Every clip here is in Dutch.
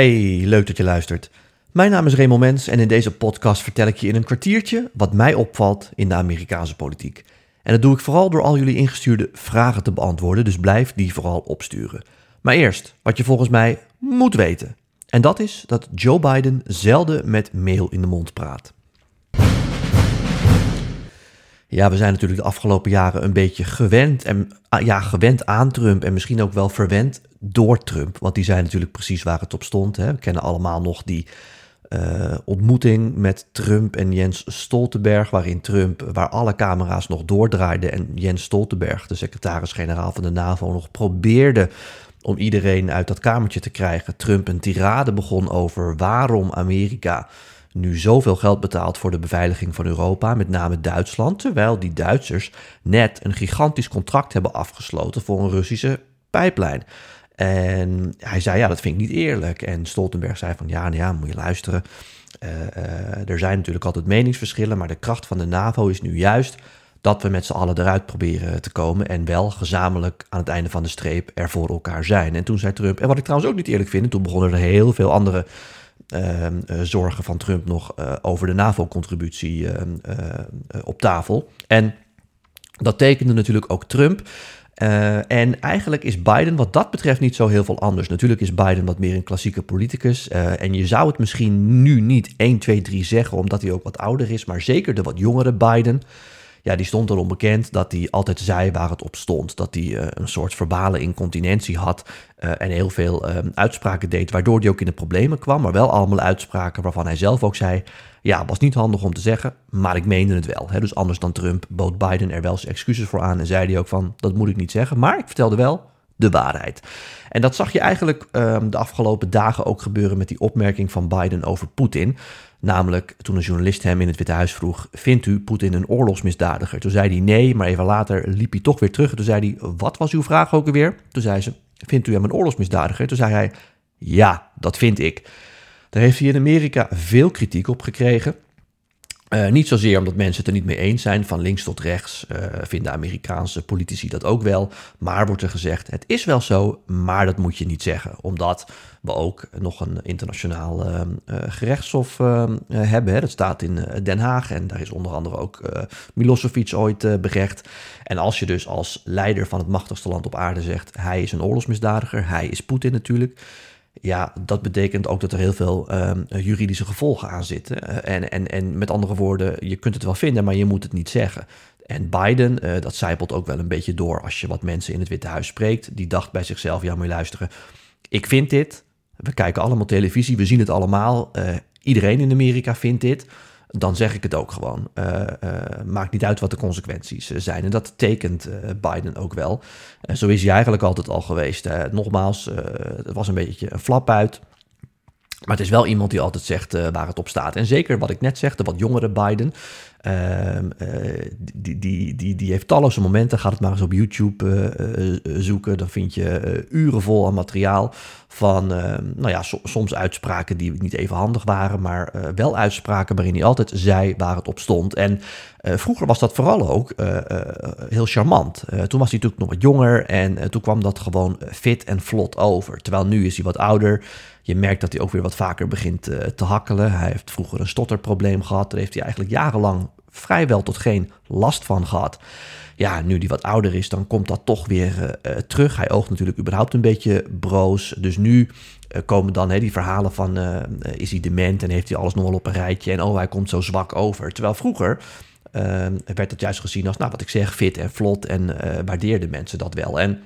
Hey, leuk dat je luistert. Mijn naam is Raymond Mens en in deze podcast vertel ik je in een kwartiertje wat mij opvalt in de Amerikaanse politiek. En dat doe ik vooral door al jullie ingestuurde vragen te beantwoorden, dus blijf die vooral opsturen. Maar eerst, wat je volgens mij moet weten. En dat is dat Joe Biden zelden met meel in de mond praat. Ja, we zijn natuurlijk de afgelopen jaren een beetje gewend, en, ah, ja, gewend aan Trump en misschien ook wel verwend door Trump. Want die zei natuurlijk precies waar het op stond. Hè. We kennen allemaal nog die uh, ontmoeting met Trump en Jens Stoltenberg, waarin Trump, waar alle camera's nog doordraaiden en Jens Stoltenberg, de secretaris-generaal van de NAVO, nog probeerde om iedereen uit dat kamertje te krijgen. Trump een tirade begon over waarom Amerika nu zoveel geld betaalt voor de beveiliging van Europa, met name Duitsland, terwijl die Duitsers net een gigantisch contract hebben afgesloten voor een Russische pijplijn. En hij zei, ja, dat vind ik niet eerlijk. En Stoltenberg zei van, ja, nou ja, moet je luisteren. Uh, uh, er zijn natuurlijk altijd meningsverschillen, maar de kracht van de NAVO is nu juist dat we met z'n allen eruit proberen te komen en wel gezamenlijk aan het einde van de streep er voor elkaar zijn. En toen zei Trump, en wat ik trouwens ook niet eerlijk vind, en toen begonnen er heel veel andere uh, zorgen van Trump nog over de NAVO-contributie op tafel. En dat tekende natuurlijk ook Trump. Uh, en eigenlijk is Biden wat dat betreft niet zo heel veel anders. Natuurlijk is Biden wat meer een klassieke politicus. Uh, en je zou het misschien nu niet 1, 2, 3 zeggen, omdat hij ook wat ouder is. Maar zeker de wat jongere Biden. Ja, die stond erom bekend dat hij altijd zei waar het op stond. Dat hij uh, een soort verbale incontinentie had. en heel veel uitspraken deed, waardoor hij ook in de problemen kwam. Maar wel allemaal uitspraken waarvan hij zelf ook zei. Ja, was niet handig om te zeggen, maar ik meende het wel. Hè? Dus anders dan Trump bood Biden er wel zijn excuses voor aan en zei hij ook van, dat moet ik niet zeggen, maar ik vertelde wel de waarheid. En dat zag je eigenlijk um, de afgelopen dagen ook gebeuren met die opmerking van Biden over Poetin. Namelijk toen een journalist hem in het Witte Huis vroeg: Vindt u Poetin een oorlogsmisdadiger? Toen zei hij nee, maar even later liep hij toch weer terug. toen zei hij: Wat was uw vraag ook alweer? Toen zei ze: Vindt u hem een oorlogsmisdadiger? Toen zei hij: Ja, dat vind ik. Daar heeft hij in Amerika veel kritiek op gekregen. Uh, niet zozeer omdat mensen het er niet mee eens zijn, van links tot rechts uh, vinden Amerikaanse politici dat ook wel. Maar wordt er gezegd, het is wel zo, maar dat moet je niet zeggen. Omdat we ook nog een internationaal uh, gerechtshof hebben. Hè. Dat staat in Den Haag en daar is onder andere ook Milosevic ooit berecht. En als je dus als leider van het machtigste land op aarde zegt, hij is een oorlogsmisdadiger, hij is Poetin natuurlijk ja, dat betekent ook dat er heel veel um, juridische gevolgen aan zitten. Uh, en, en, en met andere woorden, je kunt het wel vinden, maar je moet het niet zeggen. En Biden, uh, dat zijpelt ook wel een beetje door als je wat mensen in het Witte Huis spreekt. Die dacht bij zichzelf, ja moet je luisteren, ik vind dit. We kijken allemaal televisie, we zien het allemaal. Uh, iedereen in Amerika vindt dit dan zeg ik het ook gewoon. Uh, uh, maakt niet uit wat de consequenties eh, zijn. En dat tekent Biden ook wel. zo is hij eigenlijk altijd al geweest. nogmaals, het was een beetje een flap uit. Maar het is wel iemand die altijd zegt waar het op staat. En zeker wat ik net zeg, de wat jongere Biden. Ehm, die, die, die, die heeft talloze momenten. Ga het maar eens op YouTube zoeken. Dan vind je uren vol aan materiaal van, uh, nou ja, soms uitspraken die niet even handig waren, maar wel uitspraken waarin hij altijd zei waar het op stond. En vroeger was dat vooral ook heel charmant. toen was hij natuurlijk nog wat jonger en toen kwam dat gewoon fit en vlot over. Terwijl nu is hij wat ouder. Je merkt dat hij ook weer wat vaker begint te hakkelen. Hij heeft vroeger een stotterprobleem gehad. Daar heeft hij eigenlijk jarenlang vrijwel tot geen last van gehad. Ja, nu die wat ouder is, dan komt dat toch weer uh, terug. Hij oogt natuurlijk überhaupt een beetje broos. Dus nu uh, komen dan die verhalen van is hij dement en heeft hij alles nog wel op een rijtje en oh, hij komt zo zwak over. Terwijl vroeger werd het juist gezien als, nou wat ik zeg, fit en vlot en waardeerden mensen dat wel. En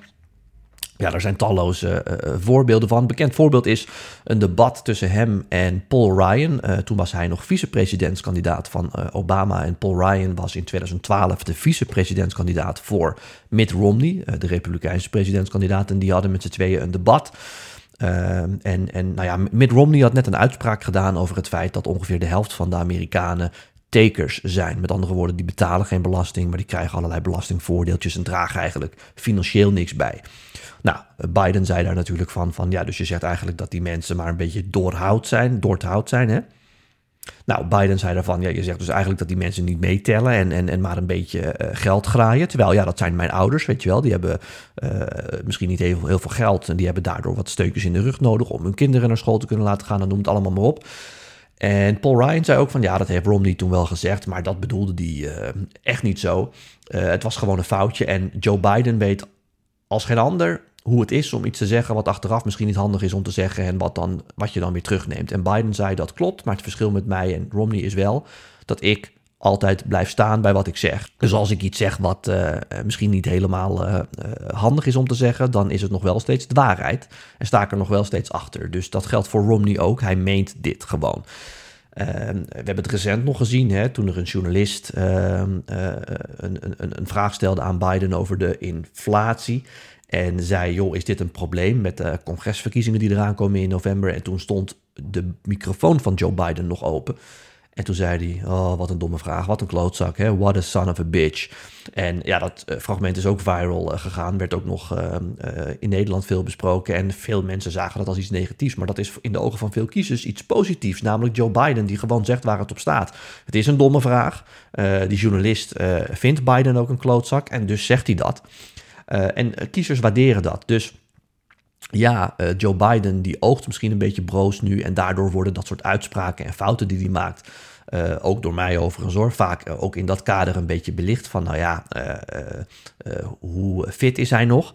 ja, er zijn talloze uh, voorbeelden van. Bekend voorbeeld is een debat tussen hem en Paul Ryan. Uh, toen was hij nog vicepresidentskandidaat van Obama. En Paul Ryan was in 2012 de vicepresidentskandidaat voor Mitt Romney, de Republikeinse presidentskandidaat. En die hadden met z'n tweeën een debat. en, en nou ja, Mitt Romney had net een uitspraak gedaan over het feit dat ongeveer de helft van de Amerikanen takers zijn. Met andere woorden, die betalen geen belasting, maar die krijgen allerlei belastingvoordeeltjes en dragen eigenlijk financieel niks bij. Nou, Biden zei daar natuurlijk van, van ja, dus je zegt eigenlijk dat die mensen maar een beetje doorhoud zijn, doorhoud zijn, hè? Nou, Biden zei daarvan, ja, je zegt dus eigenlijk dat die mensen niet meetellen en, en, en maar een beetje uh, geld graaien. Terwijl, ja, dat zijn mijn ouders, weet je wel. Die hebben uh, misschien niet heel, heel veel geld en die hebben daardoor wat steukjes in de rug nodig om hun kinderen naar school te kunnen laten gaan. Dan noem het allemaal maar op. En Paul Ryan zei ook van, ja, dat heeft Romney toen wel gezegd, maar dat bedoelde hij uh, echt niet zo. het was gewoon een foutje en Joe Biden weet als geen ander hoe het is om iets te zeggen wat achteraf misschien niet handig is om te zeggen en wat, dan, wat je dan weer terugneemt. En Biden zei dat klopt, maar het verschil met mij en Romney is wel dat ik altijd blijf staan bij wat ik zeg. Dus als ik iets zeg wat uh, misschien niet helemaal uh, handig is om te zeggen, dan is het nog wel steeds de waarheid. En sta ik er nog wel steeds achter. Dus dat geldt voor Romney ook. Hij meent dit gewoon. Uh, we hebben het recent nog gezien, hè, toen er een journalist uh, een, een, een, vraag stelde aan Biden over de inflatie. En zei, joh, is dit een probleem met de congresverkiezingen die eraan komen in november? En toen stond de microfoon van Joe Biden nog open. En toen zei hij, oh, wat een domme vraag, wat een klootzak, hè? what a son of a bitch. En ja, dat uh, fragment is ook viral uh, gegaan, werd ook nog uh, in Nederland veel besproken. En veel mensen zagen dat als iets negatiefs. Maar dat is in de ogen van veel kiezers iets positiefs, namelijk Joe Biden, die gewoon zegt waar het op staat. Het is een domme vraag. die journalist vindt Biden ook een klootzak en dus zegt hij dat. En kiezers waarderen dat. Dus ja, uh, Joe Biden die oogt misschien een beetje broos nu. En daardoor worden dat soort uitspraken en fouten die hij maakt. Uh, ook door mij overigens hoor. Vaak ook in dat kader een beetje belicht van, nou ja, hoe fit is hij nog?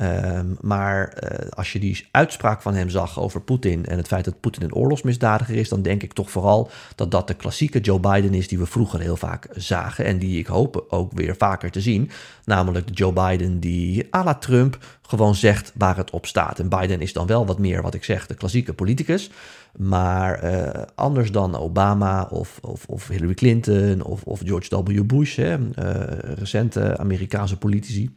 Ehm, maar uh, als je die uitspraak van hem zag over Poetin en het feit dat Poetin een oorlogsmisdadiger is, dan denk ik toch vooral dat dat de klassieke Joe Biden is die we vroeger heel vaak zagen en die ik hoop ook weer vaker te zien. Namelijk de Joe Biden die à la Trump gewoon zegt waar het op staat. En Biden is dan wel wat meer, wat ik zeg, de klassieke politicus. Maar uh, anders dan Obama of, of, of Hillary Clinton of, of, George W. Bush, hè, uh, recente Amerikaanse politici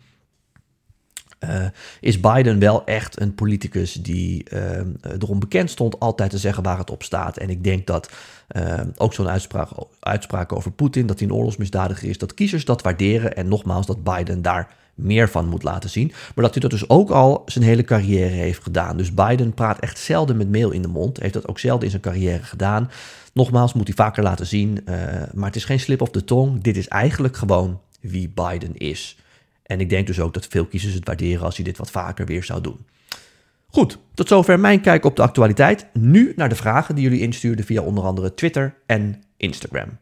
uh, is Biden wel echt een politicus die uh, erom bekend stond altijd te zeggen waar het op staat. En ik denk dat uh, ook zo'n uitspraak, over Poetin, dat hij een oorlogsmisdadiger is, dat kiezers dat waarderen. En nogmaals, dat Biden daar meer van moet laten zien. Maar dat hij dat dus ook al zijn hele carrière heeft gedaan. Dus Biden praat echt zelden met mail in de mond. Heeft dat ook zelden in zijn carrière gedaan. Nogmaals, moet hij vaker laten zien. maar het is geen slip of de tong. Dit is eigenlijk gewoon wie Biden is. En ik denk dus ook dat veel kiezers het waarderen als hij dit wat vaker weer zou doen. Goed, tot zover mijn kijk op de actualiteit. Nu naar de vragen die jullie instuurden via onder andere Twitter en Instagram.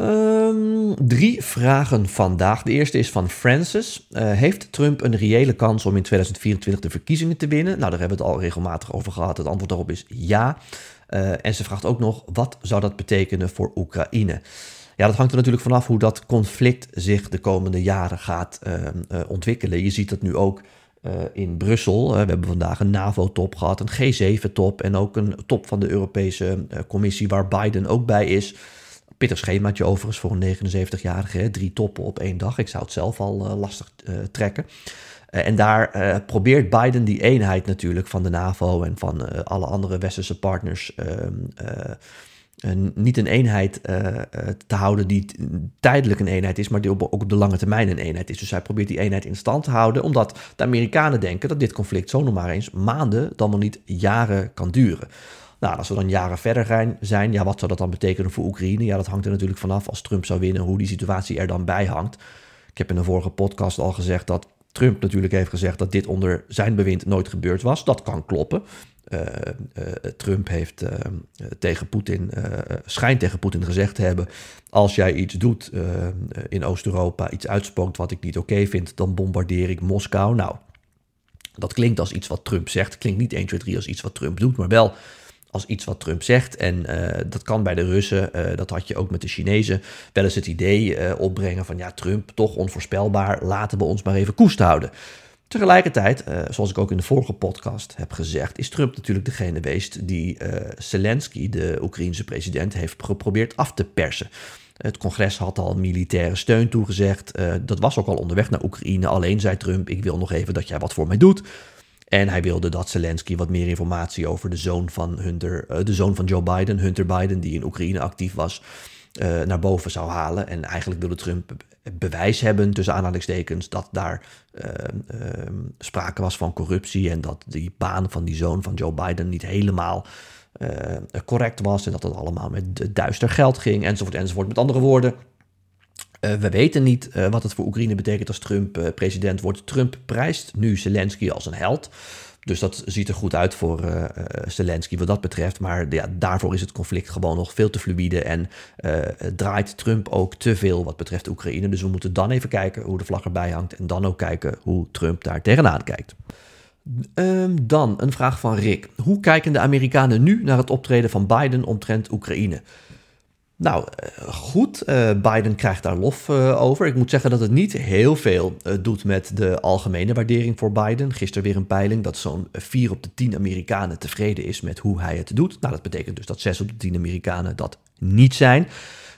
Um, drie vragen vandaag. De eerste is van Francis. Uh, heeft Trump een reële kans om in 2024 de verkiezingen te winnen? Nou, daar hebben we het al regelmatig over gehad. Het antwoord daarop is ja. Uh, en ze vraagt ook nog, wat zou dat betekenen voor Oekraïne? Ja, dat hangt er natuurlijk vanaf hoe dat conflict zich de komende jaren gaat uh, uh, ontwikkelen. Je ziet dat nu ook uh, in Brussel. we hebben vandaag een NAVO-top gehad, een G7-top en ook een top van de Europese Commissie waar Biden ook bij is. Pittig schemaatje overigens voor een 79-jarige. Drie toppen op één dag. Ik zou het zelf al lastig trekken. en daar probeert Biden die eenheid natuurlijk van de NAVO en van alle andere westerse partners ehm, niet een eenheid uh, te houden die tijdelijk een eenheid is, maar die ook op de lange termijn een eenheid is. Dus hij probeert die eenheid in stand te houden, omdat de Amerikanen denken dat dit conflict zo nog maar eens maanden, dan wel niet jaren kan duren. Nou, als we dan jaren verder zijn, ja, wat zou dat dan betekenen voor Oekraïne? Ja, dat hangt er natuurlijk vanaf als Trump zou winnen, hoe die situatie er dan bij hangt. Ik heb in een vorige podcast al gezegd dat Trump natuurlijk heeft gezegd dat dit onder zijn bewind nooit gebeurd was. Dat kan kloppen. Uh, uh, Trump heeft uh, tegen Poetin, schijnt tegen Poetin gezegd te hebben: als jij iets doet in Oost-Europa, iets uitspookt wat ik niet oké vind, dan bombardeer ik Moskou. Nou, dat klinkt als iets wat Trump zegt. Klinkt niet 1, 2, 3 als iets wat Trump doet, maar wel als iets wat Trump zegt. En dat kan bij de Russen, dat had je ook met de Chinezen, wel eens het idee opbrengen van ja, Trump toch onvoorspelbaar, laten we ons maar even koest houden. Tegelijkertijd, uh, zoals ik ook in de vorige podcast heb gezegd, is Trump natuurlijk degene geweest die uh, Zelensky, de Oekraïense president, heeft geprobeerd af te persen. Het congres had al militaire steun toegezegd. Uh, dat was ook al onderweg naar Oekraïne. Alleen zei Trump: Ik wil nog even dat jij wat voor mij doet. En hij wilde dat Zelensky wat meer informatie over de zoon van, Hunter, de zoon van Joe Biden, Hunter Biden, die in Oekraïne actief was, uh, naar boven zou halen. En eigenlijk wilde Trump bewijs hebben, tussen aanhalingstekens, dat daar uh, uh, sprake was van corruptie en dat die baan van die zoon van Joe Biden niet helemaal correct was en dat het allemaal met duister geld ging, enzovoort, enzovoort. Met andere woorden, we weten niet wat het voor Oekraïne betekent als Trump president wordt. Trump prijst nu Zelensky als een held. Dus dat ziet er goed uit voor uh, Zelensky wat dat betreft. Maar ja, daarvoor is het conflict gewoon nog veel te fluide. En draait Trump ook te veel wat betreft Oekraïne. Dus we moeten dan even kijken hoe de vlag erbij hangt. En dan ook kijken hoe Trump daar tegenaan kijkt. Um, dan een vraag van Rick. Hoe kijken de Amerikanen nu naar het optreden van Biden omtrent Oekraïne? Nou, eh, goed. Uh, Biden krijgt daar lof uh, over. Ik moet zeggen dat het niet heel veel doet met de algemene waardering voor Biden. Gisteren weer een peiling dat zo'n 4 op de 10 Amerikanen tevreden is met hoe hij het doet. Nou, dat betekent dus dat 6 op de 10 Amerikanen dat niet zijn.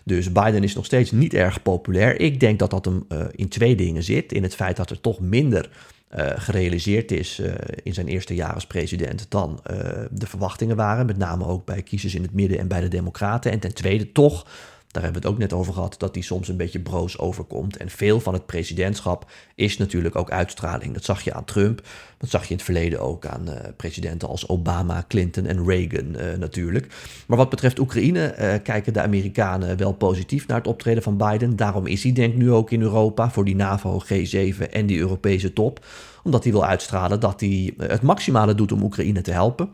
Dus Biden is nog steeds niet erg populair. Ik denk dat dat hem in twee dingen zit. In het feit dat er toch minder uh, gerealiseerd is uh, in zijn eerste jaar als president dan uh, de verwachtingen waren. Met name ook bij kiezers in het midden en bij de Democraten. En ten tweede toch daar hebben we het ook net over gehad, dat die soms een beetje broos overkomt. En veel van het presidentschap is natuurlijk ook uitstraling. Dat zag je aan Trump, dat zag je in het verleden ook aan uh, presidenten als Obama, Clinton en Reagan uh, natuurlijk. Maar wat betreft Oekraïne uh, kijken de Amerikanen wel positief naar het optreden van Biden. Daarom is hij denk ik nu ook in Europa voor die NAVO, G7 en die Europese top. Omdat hij wil uitstralen dat hij het maximale doet om Oekraïne te helpen.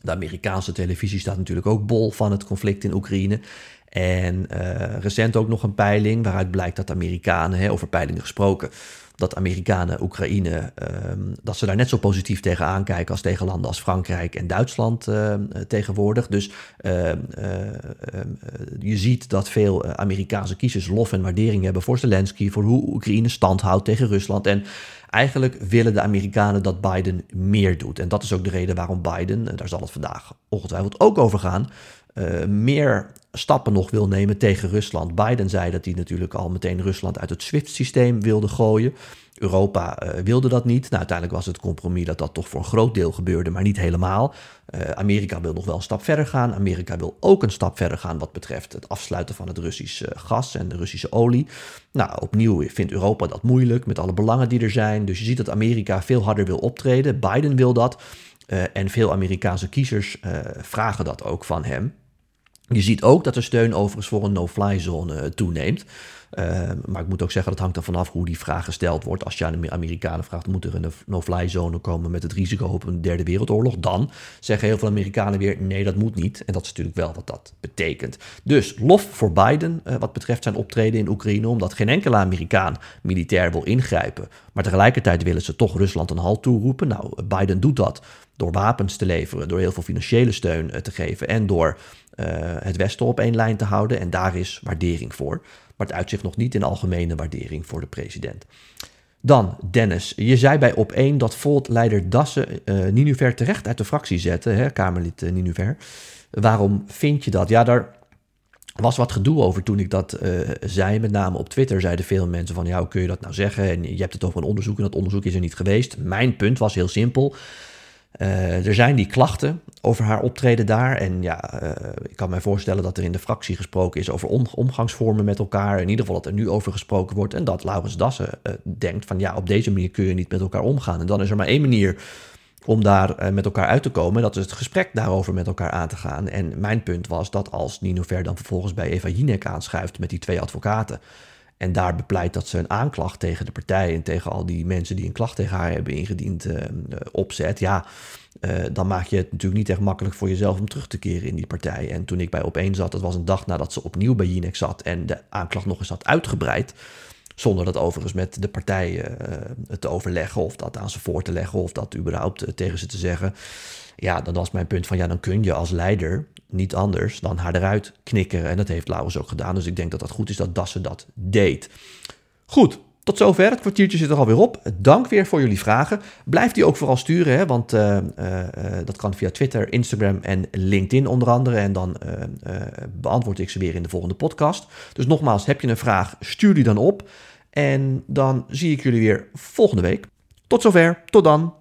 De Amerikaanse televisie staat natuurlijk ook bol van het conflict in Oekraïne. En uh, recent ook nog een peiling waaruit blijkt dat Amerikanen, hè, over peilingen gesproken, dat Amerikanen Oekraïne, um, dat ze daar net zo positief tegen aankijken als tegen landen als Frankrijk en Duitsland uh, tegenwoordig. Dus uh, je ziet dat veel Amerikaanse kiezers lof en waardering hebben voor Zelensky, voor hoe Oekraïne stand houdt tegen Rusland. En eigenlijk willen de Amerikanen dat Biden meer doet. En dat is ook de reden waarom Biden, daar zal het vandaag ongetwijfeld ook over gaan, meer stappen nog wil nemen tegen Rusland. Biden zei dat hij natuurlijk al meteen Rusland uit het SWIFT-systeem wilde gooien. Europa uh, wilde dat niet. Nou, uiteindelijk was het compromis dat dat toch voor een groot deel gebeurde, maar niet helemaal. Uh, Amerika wil nog wel een stap verder gaan. Amerika wil ook een stap verder gaan wat betreft het afsluiten van het Russische gas en de Russische olie. Nou, opnieuw vindt Europa dat moeilijk met alle belangen die er zijn. Dus je ziet dat Amerika veel harder wil optreden. Biden wil dat. En veel Amerikaanse kiezers vragen dat ook van hem. Je ziet ook dat de steun overigens voor een no-fly zone eh, toeneemt. Uh, maar ik moet ook zeggen, dat hangt er vanaf hoe die vraag gesteld wordt. Als je aan de Amerikanen vraagt, moet er een no-fly zone komen met het risico op een derde wereldoorlog? Dan zeggen heel veel Amerikanen weer, nee, dat moet niet. En dat is natuurlijk wel wat dat betekent. Dus lof voor Biden uh, wat betreft zijn optreden in Oekraïne, omdat geen enkele Amerikaan militair wil ingrijpen. Maar tegelijkertijd willen ze toch Rusland een halt toeroepen. Nou, Biden doet dat door wapens te leveren, door heel veel financiële steun uh, te geven en door uh, het Westen op één lijn te houden. En daar is waardering voor. Maar het uitzicht nog niet in algemene waardering voor de president. Dan, Dennis, je zei bij op 1 dat Volt-leider Dassen uh, Ninuver terecht uit de fractie zette, hè, Kamerlid uh, Ninuver. Waarom vind je dat? Ja, daar was wat gedoe over toen ik dat zei. Met name op Twitter zeiden veel mensen van... ja, hoe kun je dat nou zeggen? En je hebt het over een onderzoek en dat onderzoek is er niet geweest. Mijn punt was heel simpel. Uh, er zijn die klachten over haar optreden daar. En ja, uh, ik kan me voorstellen dat er in de fractie gesproken is over om, omgangsvormen met elkaar. In ieder geval dat er nu over gesproken wordt. En dat Laurens Dassen uh, denkt van ja, op deze manier kun je niet met elkaar omgaan. En dan is er maar één manier om daar met elkaar uit te komen. Dat is het gesprek daarover met elkaar aan te gaan. En mijn punt was dat als Nino Ver dan vervolgens bij Eva Jinek aanschuift met die twee advocaten en daar bepleit dat ze een aanklacht tegen de partij en tegen al die mensen die een klacht tegen haar hebben ingediend uh, opzet. Ja, uh, dan maak je het natuurlijk niet echt makkelijk voor jezelf om terug te keren in die partij. En toen ik bij Opeen zat, dat was een dag nadat ze opnieuw bij Jinek zat en de aanklacht nog eens had uitgebreid. Zonder dat overigens met de partij uh, te overleggen of dat aan ze voor te leggen of dat überhaupt tegen ze te zeggen. Ja, dan was mijn punt van ja, dan kun je als leider niet anders dan haar eruit knikkeren. En dat heeft Laurens ook gedaan. Dus ik denk dat dat goed is dat Dassen dat deed. Goed, tot zover. Het kwartiertje zit er alweer op. Dank weer voor jullie vragen. Blijf die ook vooral sturen, hè, want uh, uh, dat kan via Twitter, Instagram en LinkedIn onder andere. En dan beantwoord ik ze weer in de volgende podcast. Dus nogmaals, heb je een vraag, stuur die dan op. En dan zie ik jullie weer volgende week. Tot zover, tot dan.